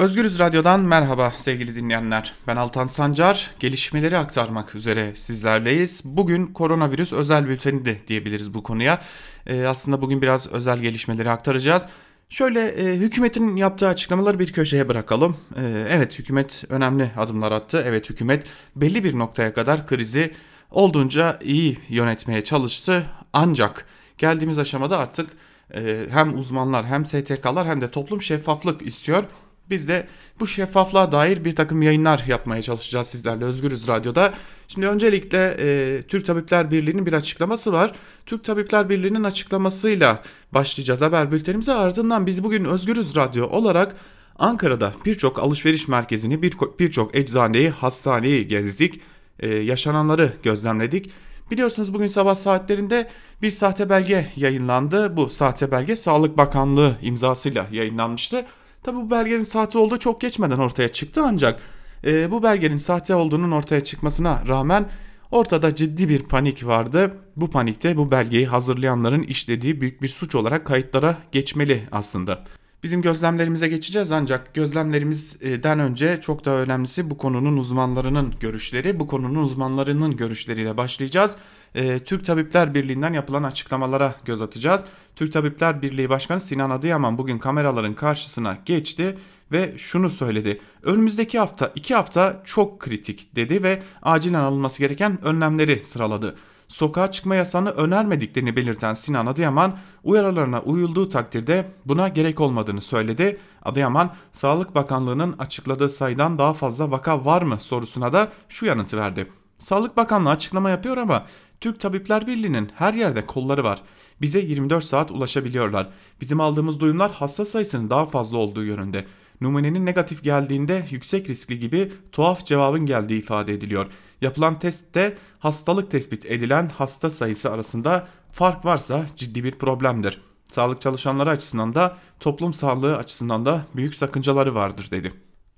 Özgürüz Radyo'dan merhaba sevgili dinleyenler. Ben Altan Sancar. Gelişmeleri aktarmak üzere sizlerleyiz. Bugün koronavirüs özel bülteni de diyebiliriz bu konuya. Ee, aslında bugün biraz özel gelişmeleri aktaracağız. Şöyle e, hükümetin yaptığı açıklamaları bir köşeye bırakalım. E, evet hükümet önemli adımlar attı. Evet hükümet belli bir noktaya kadar krizi olduğunca iyi yönetmeye çalıştı. Ancak geldiğimiz aşamada artık e, hem uzmanlar hem STK'lar hem de toplum şeffaflık istiyor. Biz de bu şeffaflığa dair bir takım yayınlar yapmaya çalışacağız sizlerle Özgürüz Radyo'da. Şimdi öncelikle e, Türk Tabipler Birliği'nin bir açıklaması var. Türk Tabipler Birliği'nin açıklamasıyla başlayacağız haber bültenimize. Ardından biz bugün Özgürüz Radyo olarak Ankara'da birçok alışveriş merkezini, birçok bir eczaneyi, hastaneyi gezdik. E, yaşananları gözlemledik. Biliyorsunuz bugün sabah saatlerinde bir sahte belge yayınlandı. Bu sahte belge Sağlık Bakanlığı imzasıyla yayınlanmıştı. Tabi bu belgenin sahte olduğu çok geçmeden ortaya çıktı ancak e, bu belgenin sahte olduğunun ortaya çıkmasına rağmen ortada ciddi bir panik vardı. Bu panikte bu belgeyi hazırlayanların işlediği büyük bir suç olarak kayıtlara geçmeli aslında. Bizim gözlemlerimize geçeceğiz ancak gözlemlerimizden önce çok daha önemlisi bu konunun uzmanlarının görüşleri. Bu konunun uzmanlarının görüşleriyle başlayacağız. Ee, Türk Tabipler Birliği'nden yapılan açıklamalara göz atacağız. Türk Tabipler Birliği Başkanı Sinan Adıyaman bugün kameraların karşısına geçti ve şunu söyledi. Önümüzdeki hafta iki hafta çok kritik dedi ve acilen alınması gereken önlemleri sıraladı. Sokağa çıkma yasağını önermediklerini belirten Sinan Adıyaman uyarılarına uyulduğu takdirde buna gerek olmadığını söyledi. Adıyaman Sağlık Bakanlığı'nın açıkladığı sayıdan daha fazla vaka var mı sorusuna da şu yanıtı verdi. Sağlık Bakanlığı açıklama yapıyor ama Türk Tabipler Birliği'nin her yerde kolları var. Bize 24 saat ulaşabiliyorlar. Bizim aldığımız duyumlar hasta sayısının daha fazla olduğu yönünde. Numunenin negatif geldiğinde yüksek riskli gibi tuhaf cevabın geldiği ifade ediliyor. Yapılan testte hastalık tespit edilen hasta sayısı arasında fark varsa ciddi bir problemdir. Sağlık çalışanları açısından da toplum sağlığı açısından da büyük sakıncaları vardır dedi.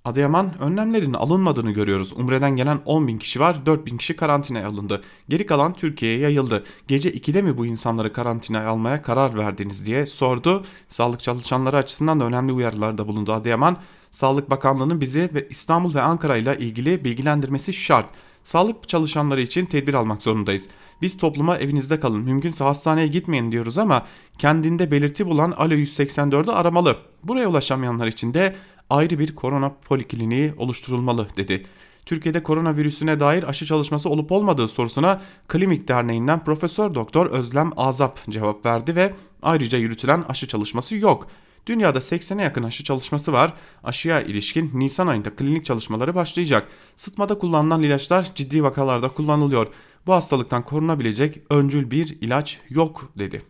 Adıyaman önlemlerin alınmadığını görüyoruz. Umre'den gelen 10 bin kişi var 4 bin kişi karantinaya alındı. Geri kalan Türkiye'ye yayıldı. Gece 2'de mi bu insanları karantinaya almaya karar verdiniz diye sordu. Sağlık çalışanları açısından da önemli uyarılarda bulundu Adıyaman. Sağlık Bakanlığı'nın bizi ve İstanbul ve Ankara ile ilgili bilgilendirmesi şart. Sağlık çalışanları için tedbir almak zorundayız. Biz topluma evinizde kalın, mümkünse hastaneye gitmeyin diyoruz ama kendinde belirti bulan Alo 184'ü aramalı. Buraya ulaşamayanlar için de ayrı bir korona polikliniği oluşturulmalı dedi. Türkiye'de koronavirüsüne dair aşı çalışması olup olmadığı sorusuna Klinik Derneği'nden Profesör Doktor Özlem Azap cevap verdi ve ayrıca yürütülen aşı çalışması yok. Dünyada 80'e yakın aşı çalışması var. Aşıya ilişkin Nisan ayında klinik çalışmaları başlayacak. Sıtmada kullanılan ilaçlar ciddi vakalarda kullanılıyor. Bu hastalıktan korunabilecek öncül bir ilaç yok dedi.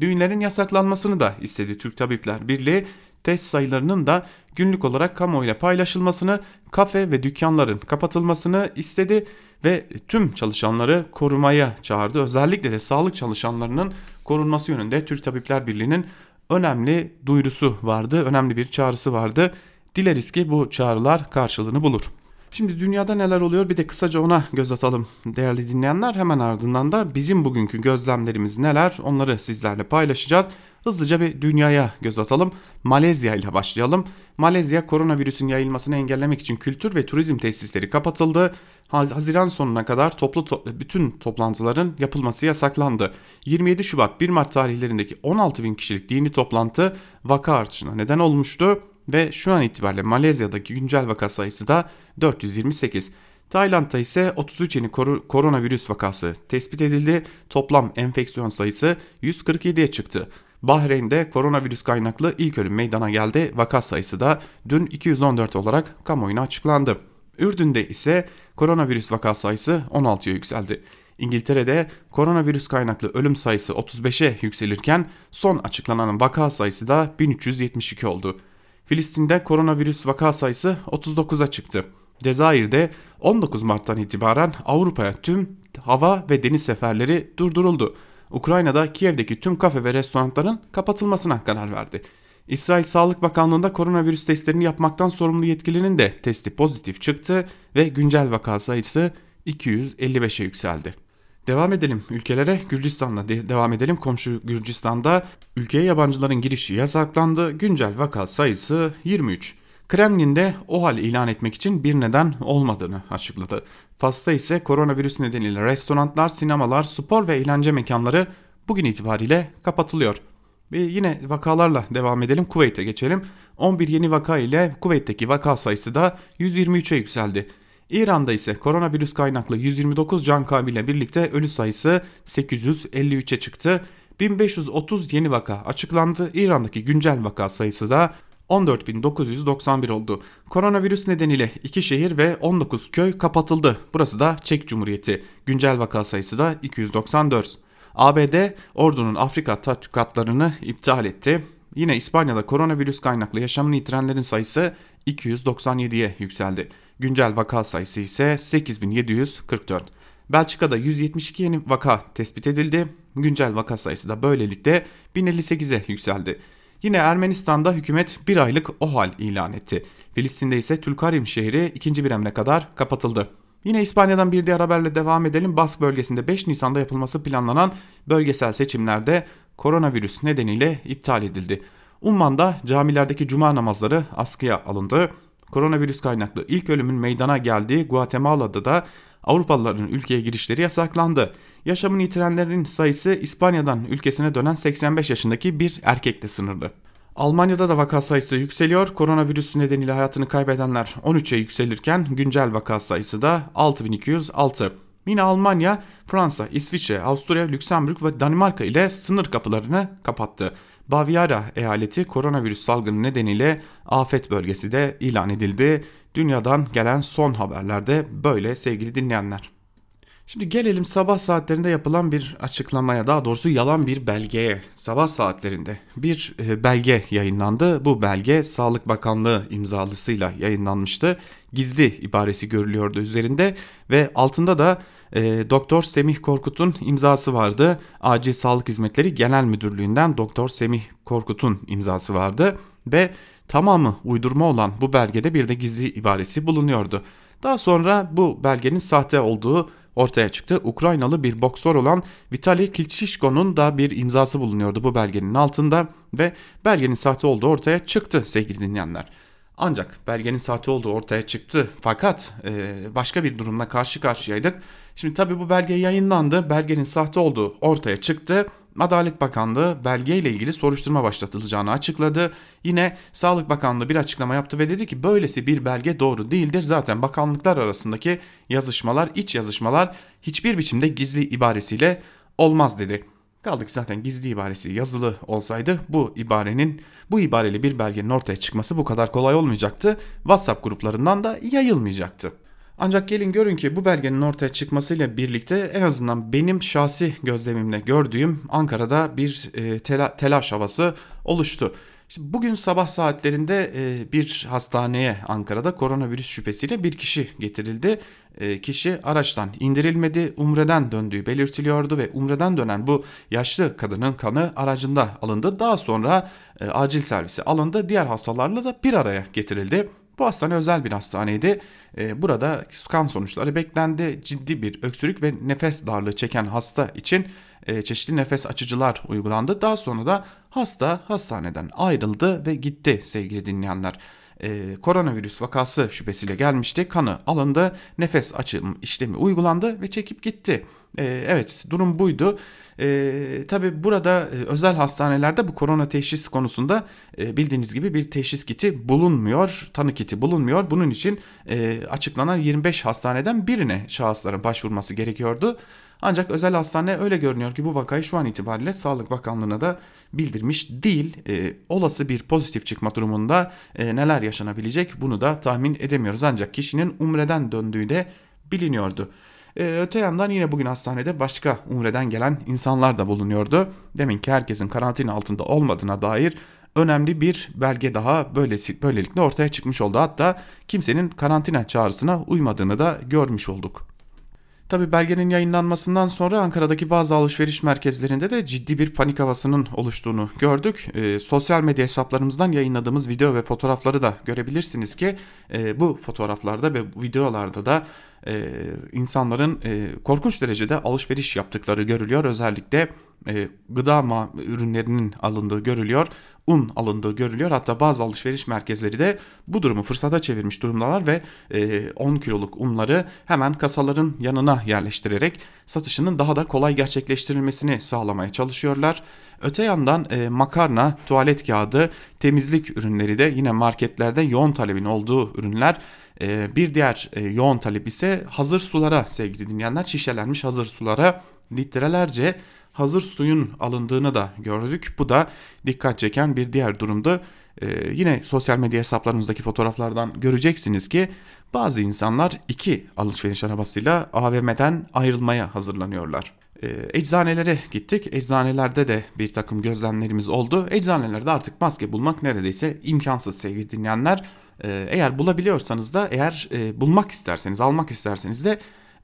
Düğünlerin yasaklanmasını da istedi Türk Tabipler Birliği test sayılarının da günlük olarak kamuoyuyla paylaşılmasını, kafe ve dükkanların kapatılmasını istedi ve tüm çalışanları korumaya çağırdı. Özellikle de sağlık çalışanlarının korunması yönünde Türk Tabipler Birliği'nin önemli duyurusu vardı, önemli bir çağrısı vardı. Dileriz ki bu çağrılar karşılığını bulur. Şimdi dünyada neler oluyor bir de kısaca ona göz atalım değerli dinleyenler. Hemen ardından da bizim bugünkü gözlemlerimiz neler onları sizlerle paylaşacağız. Hızlıca bir dünyaya göz atalım. Malezya ile başlayalım. Malezya koronavirüsün yayılmasını engellemek için kültür ve turizm tesisleri kapatıldı. Haziran sonuna kadar toplu to bütün toplantıların yapılması yasaklandı. 27 Şubat 1 Mart tarihlerindeki 16 bin kişilik dini toplantı vaka artışına neden olmuştu ve şu an itibariyle Malezya'daki güncel vaka sayısı da 428. Tayland'da ise 33 yeni kor koronavirüs vakası tespit edildi. Toplam enfeksiyon sayısı 147'ye çıktı. Bahreyn'de koronavirüs kaynaklı ilk ölüm meydana geldi. Vaka sayısı da dün 214 olarak kamuoyuna açıklandı. Ürdün'de ise koronavirüs vaka sayısı 16'ya yükseldi. İngiltere'de koronavirüs kaynaklı ölüm sayısı 35'e yükselirken son açıklanan vaka sayısı da 1372 oldu. Filistin'de koronavirüs vaka sayısı 39'a çıktı. Cezayir'de 19 Mart'tan itibaren Avrupa'ya tüm hava ve deniz seferleri durduruldu. Ukrayna'da Kiev'deki tüm kafe ve restoranların kapatılmasına karar verdi. İsrail Sağlık Bakanlığı'nda koronavirüs testlerini yapmaktan sorumlu yetkilinin de testi pozitif çıktı ve güncel vaka sayısı 255'e yükseldi. Devam edelim ülkelere Gürcistan'la de devam edelim. Komşu Gürcistan'da ülkeye yabancıların girişi yasaklandı. Güncel vaka sayısı 23. Kremlin'de o hal ilan etmek için bir neden olmadığını açıkladı. Fas'ta ise koronavirüs nedeniyle restoranlar, sinemalar, spor ve eğlence mekanları bugün itibariyle kapatılıyor. Ve yine vakalarla devam edelim. Kuveyt'e geçelim. 11 yeni vaka ile Kuveyt'teki vaka sayısı da 123'e yükseldi. İran'da ise koronavirüs kaynaklı 129 can kaybıyla birlikte ölü sayısı 853'e çıktı. 1530 yeni vaka açıklandı. İran'daki güncel vaka sayısı da 14.991 oldu. Koronavirüs nedeniyle iki şehir ve 19 köy kapatıldı. Burası da Çek Cumhuriyeti. Güncel vaka sayısı da 294. ABD ordunun Afrika tatbikatlarını iptal etti. Yine İspanya'da koronavirüs kaynaklı yaşamını yitirenlerin sayısı 297'ye yükseldi. Güncel vaka sayısı ise 8744. Belçika'da 172 yeni vaka tespit edildi. Güncel vaka sayısı da böylelikle 1058'e yükseldi. Yine Ermenistan'da hükümet bir aylık OHAL ilan etti. Filistin'de ise Tülkarim şehri ikinci bir emre kadar kapatıldı. Yine İspanya'dan bir diğer haberle devam edelim. Bask bölgesinde 5 Nisan'da yapılması planlanan bölgesel seçimlerde koronavirüs nedeniyle iptal edildi. Umman'da camilerdeki cuma namazları askıya alındı. Koronavirüs kaynaklı ilk ölümün meydana geldiği Guatemala'da da Avrupalıların ülkeye girişleri yasaklandı. Yaşamını yitirenlerin sayısı İspanya'dan ülkesine dönen 85 yaşındaki bir erkekle sınırlı. Almanya'da da vaka sayısı yükseliyor. Koronavirüs nedeniyle hayatını kaybedenler 13'e yükselirken güncel vaka sayısı da 6206. Yine Almanya, Fransa, İsviçre, Avusturya, Lüksemburg ve Danimarka ile sınır kapılarını kapattı. Baviera eyaleti koronavirüs salgını nedeniyle afet bölgesi de ilan edildi. Dünyadan gelen son haberlerde böyle sevgili dinleyenler. Şimdi gelelim sabah saatlerinde yapılan bir açıklamaya daha doğrusu yalan bir belgeye. Sabah saatlerinde bir e, belge yayınlandı. Bu belge Sağlık Bakanlığı imzalısıyla yayınlanmıştı. Gizli ibaresi görülüyordu üzerinde ve altında da e, Doktor Semih Korkut'un imzası vardı. Acil Sağlık Hizmetleri Genel Müdürlüğü'nden Doktor Semih Korkut'un imzası vardı ve tamamı uydurma olan bu belgede bir de gizli ibaresi bulunuyordu. Daha sonra bu belgenin sahte olduğu ortaya çıktı. Ukraynalı bir boksör olan Vitali Klitschko'nun da bir imzası bulunuyordu bu belgenin altında ve belgenin sahte olduğu ortaya çıktı sevgili dinleyenler. Ancak belgenin sahte olduğu ortaya çıktı fakat e, başka bir durumla karşı karşıyaydık. Şimdi tabi bu belge yayınlandı, belgenin sahte olduğu ortaya çıktı. Adalet Bakanlığı belgeyle ilgili soruşturma başlatılacağını açıkladı. Yine Sağlık Bakanlığı bir açıklama yaptı ve dedi ki böylesi bir belge doğru değildir. Zaten bakanlıklar arasındaki yazışmalar, iç yazışmalar hiçbir biçimde gizli ibaresiyle olmaz dedi. Kaldı ki zaten gizli ibaresi yazılı olsaydı bu ibarenin bu ibareli bir belgenin ortaya çıkması bu kadar kolay olmayacaktı. WhatsApp gruplarından da yayılmayacaktı. Ancak gelin görün ki bu belgenin ortaya çıkmasıyla birlikte en azından benim şahsi gözlemimle gördüğüm Ankara'da bir e, tela, telaş havası oluştu. İşte bugün sabah saatlerinde e, bir hastaneye Ankara'da koronavirüs şüphesiyle bir kişi getirildi. E, kişi araçtan indirilmedi, Umre'den döndüğü belirtiliyordu ve Umre'den dönen bu yaşlı kadının kanı aracında alındı. Daha sonra e, acil servise alındı. Diğer hastalarla da bir araya getirildi. Bu hastane özel bir hastaneydi. Ee, burada kan sonuçları beklendi. Ciddi bir öksürük ve nefes darlığı çeken hasta için e, çeşitli nefes açıcılar uygulandı. Daha sonra da hasta hastaneden ayrıldı ve gitti sevgili dinleyenler. Ee, koronavirüs vakası şüphesiyle gelmişti. Kanı alındı, nefes açım işlemi uygulandı ve çekip gitti. Ee, evet durum buydu. E, tabii burada e, özel hastanelerde bu korona teşhis konusunda e, bildiğiniz gibi bir teşhis kiti bulunmuyor, tanı kiti bulunmuyor. Bunun için e, açıklanan 25 hastaneden birine şahısların başvurması gerekiyordu. Ancak özel hastane öyle görünüyor ki bu vakayı şu an itibariyle Sağlık Bakanlığı'na da bildirmiş değil. E, olası bir pozitif çıkma durumunda e, neler yaşanabilecek bunu da tahmin edemiyoruz. Ancak kişinin umreden döndüğü de biliniyordu. Ee, öte yandan yine bugün hastanede başka umreden gelen insanlar da bulunuyordu. Demin ki herkesin karantina altında olmadığına dair önemli bir belge daha böylesi, böylelikle ortaya çıkmış oldu. Hatta kimsenin karantina çağrısına uymadığını da görmüş olduk. Tabi belgenin yayınlanmasından sonra Ankara'daki bazı alışveriş merkezlerinde de ciddi bir panik havasının oluştuğunu gördük. E, sosyal medya hesaplarımızdan yayınladığımız video ve fotoğrafları da görebilirsiniz ki e, bu fotoğraflarda ve videolarda da e, insanların e, korkunç derecede alışveriş yaptıkları görülüyor. Özellikle e, gıda ürünlerinin alındığı görülüyor un alındığı görülüyor. Hatta bazı alışveriş merkezleri de bu durumu fırsata çevirmiş durumdalar ve 10 e, kiloluk unları hemen kasaların yanına yerleştirerek satışının daha da kolay gerçekleştirilmesini sağlamaya çalışıyorlar. Öte yandan e, makarna, tuvalet kağıdı, temizlik ürünleri de yine marketlerde yoğun talebin olduğu ürünler. E, bir diğer e, yoğun talep ise hazır sulara sevgili dinleyenler şişelenmiş hazır sulara litrelerce hazır suyun alındığını da gördük. Bu da dikkat çeken bir diğer durumdu. Ee, yine sosyal medya hesaplarınızdaki fotoğraflardan göreceksiniz ki bazı insanlar iki alışveriş arabasıyla AVM'den ayrılmaya hazırlanıyorlar. Ee, eczanelere gittik. Eczanelerde de bir takım gözlemlerimiz oldu. Eczanelerde artık maske bulmak neredeyse imkansız sevgili dinleyenler. Ee, eğer bulabiliyorsanız da eğer e, bulmak isterseniz almak isterseniz de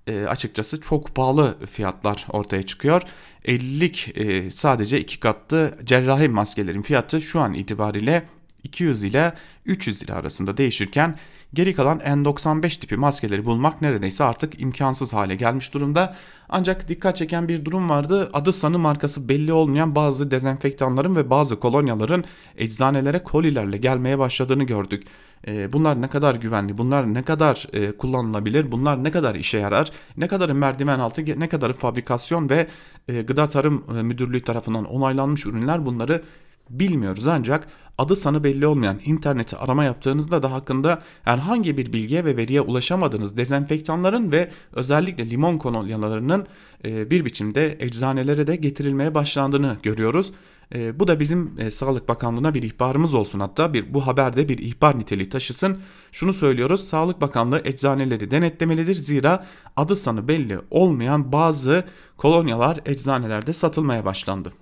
e, açıkçası çok pahalı fiyatlar ortaya çıkıyor. 50'lik e, sadece iki katlı cerrahi maskelerin fiyatı şu an itibariyle 200 ile 300 lira arasında değişirken geri kalan N95 tipi maskeleri bulmak neredeyse artık imkansız hale gelmiş durumda. Ancak dikkat çeken bir durum vardı. Adı sanı markası belli olmayan bazı dezenfektanların ve bazı kolonyaların eczanelere kolilerle gelmeye başladığını gördük. Ee, bunlar ne kadar güvenli, bunlar ne kadar e, kullanılabilir, bunlar ne kadar işe yarar, ne kadarı merdiven altı, ne kadarı fabrikasyon ve e, Gıda Tarım e, Müdürlüğü tarafından onaylanmış ürünler bunları bilmiyoruz ancak adı sanı belli olmayan interneti arama yaptığınızda da hakkında herhangi bir bilgiye ve veriye ulaşamadığınız dezenfektanların ve özellikle limon kolonyalarının bir biçimde eczanelere de getirilmeye başlandığını görüyoruz. E, bu da bizim e, Sağlık Bakanlığı'na bir ihbarımız olsun hatta bir bu haberde bir ihbar niteliği taşısın. Şunu söylüyoruz Sağlık Bakanlığı eczaneleri denetlemelidir zira adı sanı belli olmayan bazı kolonyalar eczanelerde satılmaya başlandı.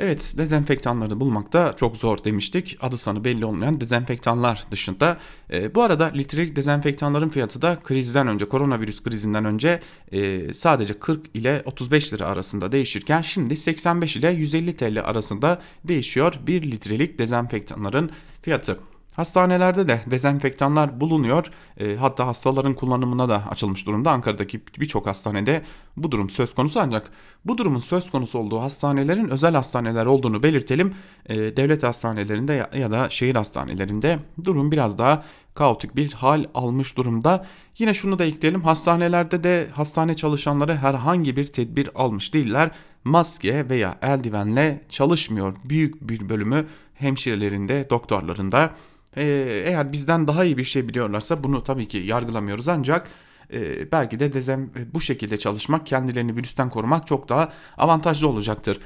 Evet dezenfektanları bulmakta çok zor demiştik. Adı sanı belli olmayan dezenfektanlar dışında. E, bu arada litrelik dezenfektanların fiyatı da krizden önce koronavirüs krizinden önce e, sadece 40 ile 35 lira arasında değişirken şimdi 85 ile 150 TL arasında değişiyor 1 litrelik dezenfektanların fiyatı. Hastanelerde de dezenfektanlar bulunuyor. E, hatta hastaların kullanımına da açılmış durumda. Ankara'daki birçok hastanede bu durum söz konusu ancak bu durumun söz konusu olduğu hastanelerin özel hastaneler olduğunu belirtelim. E, devlet hastanelerinde ya, ya da şehir hastanelerinde durum biraz daha kaotik bir hal almış durumda. Yine şunu da ekleyelim hastanelerde de hastane çalışanları herhangi bir tedbir almış değiller. Maske veya eldivenle çalışmıyor büyük bir bölümü hemşirelerinde, doktorlarında. Ee, eğer bizden daha iyi bir şey biliyorlarsa bunu tabii ki yargılamıyoruz ancak e, belki de dezem, bu şekilde çalışmak kendilerini virüsten korumak çok daha avantajlı olacaktır.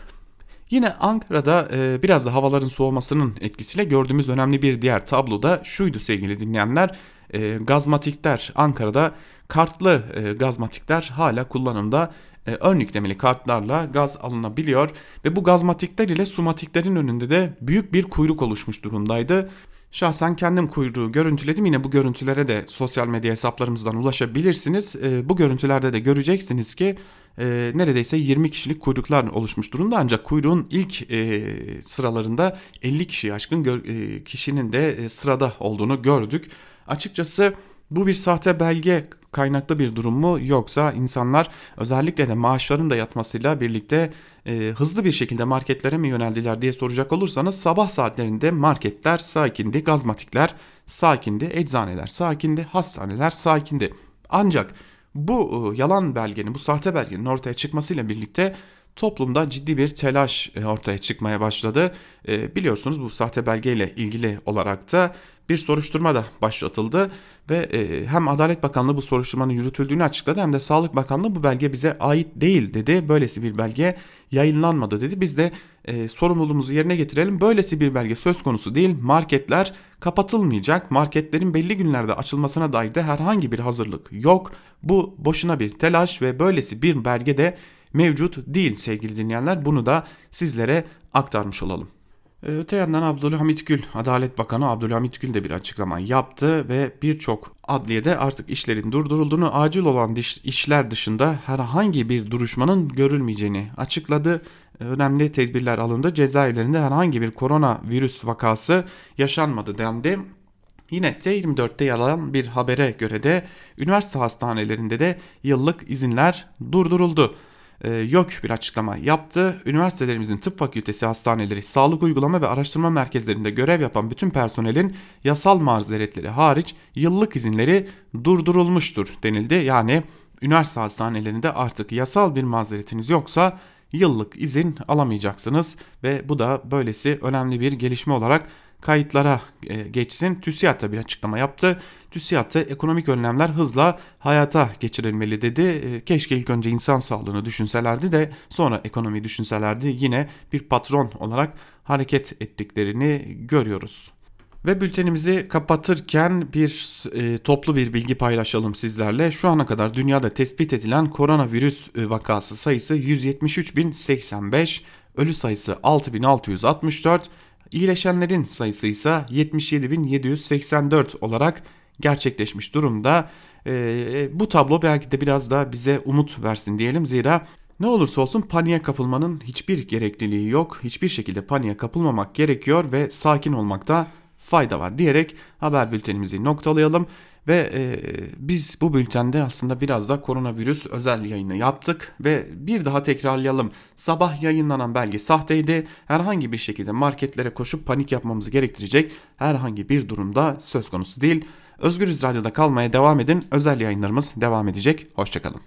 Yine Ankara'da e, biraz da havaların soğumasının etkisiyle gördüğümüz önemli bir diğer tablo da şuydu sevgili dinleyenler. E, gazmatikler Ankara'da kartlı e, gazmatikler hala kullanımda e, ön yüklemeli kartlarla gaz alınabiliyor ve bu gazmatikler ile sumatiklerin önünde de büyük bir kuyruk oluşmuş durumdaydı. Şahsen kendim kuyruğu görüntüledim. Yine bu görüntülere de sosyal medya hesaplarımızdan ulaşabilirsiniz. E, bu görüntülerde de göreceksiniz ki e, neredeyse 20 kişilik kuyruklar oluşmuş durumda. Ancak kuyruğun ilk e, sıralarında 50 kişi aşkın e, kişinin de e, sırada olduğunu gördük. Açıkçası bu bir sahte belge kaynaklı bir durum mu yoksa insanlar özellikle de maaşların da yatmasıyla birlikte e, hızlı bir şekilde marketlere mi yöneldiler diye soracak olursanız sabah saatlerinde marketler sakindi, gazmatikler sakindi, eczaneler sakindi, hastaneler sakindi. Ancak bu e, yalan belgenin, bu sahte belgenin ortaya çıkmasıyla birlikte toplumda ciddi bir telaş e, ortaya çıkmaya başladı. E, biliyorsunuz bu sahte belgeyle ilgili olarak da bir soruşturma da başlatıldı ve e, hem Adalet Bakanlığı bu soruşturmanın yürütüldüğünü açıkladı hem de Sağlık Bakanlığı bu belge bize ait değil dedi. Böylesi bir belge yayınlanmadı dedi. Biz de e, sorumluluğumuzu yerine getirelim. Böylesi bir belge söz konusu değil. Marketler kapatılmayacak. Marketlerin belli günlerde açılmasına dair de herhangi bir hazırlık yok. Bu boşuna bir telaş ve böylesi bir belge de mevcut değil sevgili dinleyenler. Bunu da sizlere aktarmış olalım. Ee, öte yandan Abdülhamit Gül, Adalet Bakanı Abdülhamit Gül de bir açıklama yaptı ve birçok adliyede artık işlerin durdurulduğunu, acil olan işler dışında herhangi bir duruşmanın görülmeyeceğini açıkladı. Önemli tedbirler alındı. Cezaevlerinde herhangi bir koronavirüs vakası yaşanmadı dendi. Yine T24'te yer bir habere göre de üniversite hastanelerinde de yıllık izinler durduruldu. Ee, YÖK bir açıklama yaptı. Üniversitelerimizin tıp fakültesi hastaneleri, sağlık uygulama ve araştırma merkezlerinde görev yapan bütün personelin yasal mazeretleri hariç yıllık izinleri durdurulmuştur denildi. Yani üniversite hastanelerinde artık yasal bir mazeretiniz yoksa yıllık izin alamayacaksınız ve bu da böylesi önemli bir gelişme olarak kayıtlara e, geçsin. TÜSİAD da bir açıklama yaptı. TÜSİAD da ekonomik önlemler hızla hayata geçirilmeli dedi. E, keşke ilk önce insan sağlığını düşünselerdi de sonra ekonomiyi düşünselerdi. Yine bir patron olarak hareket ettiklerini görüyoruz. Ve bültenimizi kapatırken bir e, toplu bir bilgi paylaşalım sizlerle. Şu ana kadar dünyada tespit edilen koronavirüs e, vakası sayısı 173.085, ölü sayısı 6664, iyileşenlerin sayısı ise 77.784 olarak gerçekleşmiş durumda. E, bu tablo belki de biraz da bize umut versin diyelim. Zira ne olursa olsun paniğe kapılmanın hiçbir gerekliliği yok. Hiçbir şekilde paniğe kapılmamak gerekiyor ve sakin olmakta fayda var diyerek haber bültenimizi noktalayalım. Ve e, biz bu bültende aslında biraz da koronavirüs özel yayını yaptık ve bir daha tekrarlayalım. Sabah yayınlanan belge sahteydi. Herhangi bir şekilde marketlere koşup panik yapmamızı gerektirecek herhangi bir durumda söz konusu değil. Özgürüz Radyo'da kalmaya devam edin. Özel yayınlarımız devam edecek. Hoşçakalın.